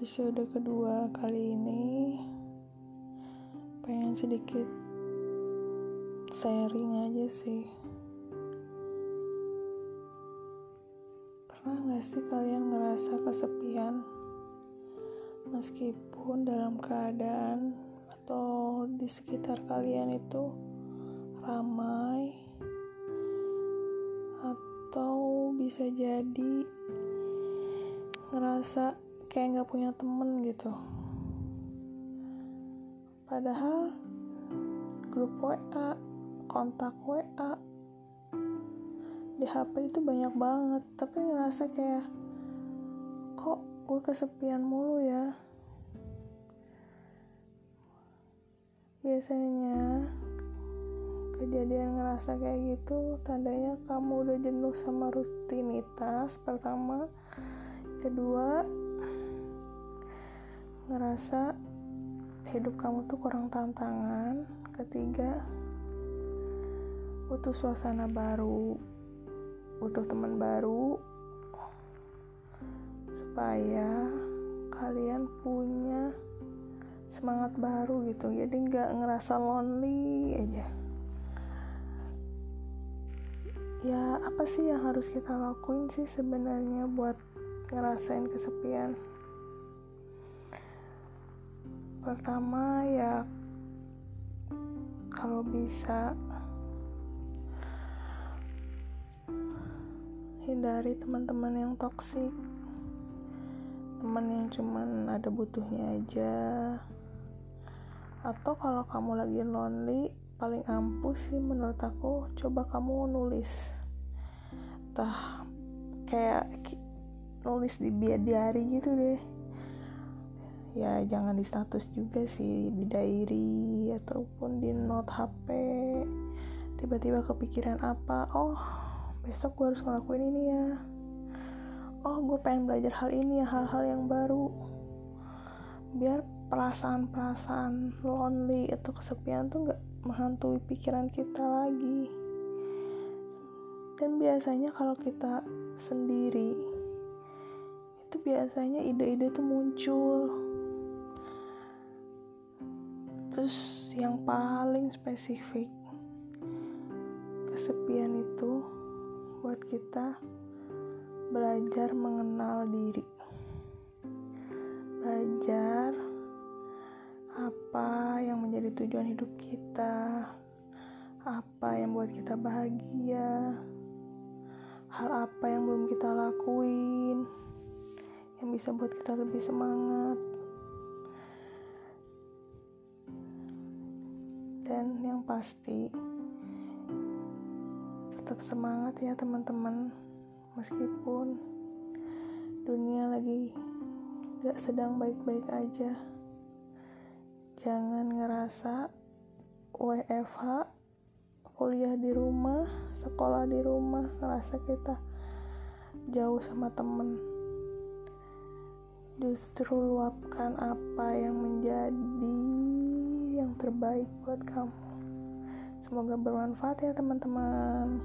episode kedua kali ini pengen sedikit sharing aja sih. Pernah gak sih kalian ngerasa kesepian? Meskipun dalam keadaan atau di sekitar kalian itu ramai atau bisa jadi ngerasa kayak nggak punya temen gitu. Padahal grup WA kontak WA di HP itu banyak banget. Tapi ngerasa kayak kok gue kesepian mulu ya? Biasanya kejadian ngerasa kayak gitu tandanya kamu udah jenuh sama rutinitas pertama kedua ngerasa hidup kamu tuh kurang tantangan. Ketiga butuh suasana baru butuh teman baru supaya kalian punya semangat baru gitu. Jadi nggak ngerasa lonely aja. Ya apa sih yang harus kita lakuin sih sebenarnya buat ngerasain kesepian pertama ya kalau bisa hindari teman-teman yang toksik. Teman yang cuman ada butuhnya aja. Atau kalau kamu lagi lonely paling ampuh sih menurut aku coba kamu nulis. Tah kayak nulis di diary gitu deh ya jangan di status juga sih di diary ataupun di note HP tiba-tiba kepikiran apa oh besok gue harus ngelakuin ini ya. Oh gue pengen belajar hal ini ya hal-hal yang baru. Biar perasaan-perasaan lonely atau kesepian tuh nggak menghantui pikiran kita lagi. Dan biasanya kalau kita sendiri itu biasanya ide-ide tuh muncul terus yang paling spesifik kesepian itu buat kita belajar mengenal diri. Belajar apa yang menjadi tujuan hidup kita apa yang buat kita bahagia hal apa yang belum kita lakuin yang bisa buat kita lebih semangat dan yang pasti tetap semangat ya teman-teman. Meskipun dunia lagi gak sedang baik-baik aja jangan ngerasa WFH kuliah di rumah sekolah di rumah ngerasa kita jauh sama temen. Justru luapkan apa yang menjadi terbaik buat kamu. Semoga bermanfaat ya teman-teman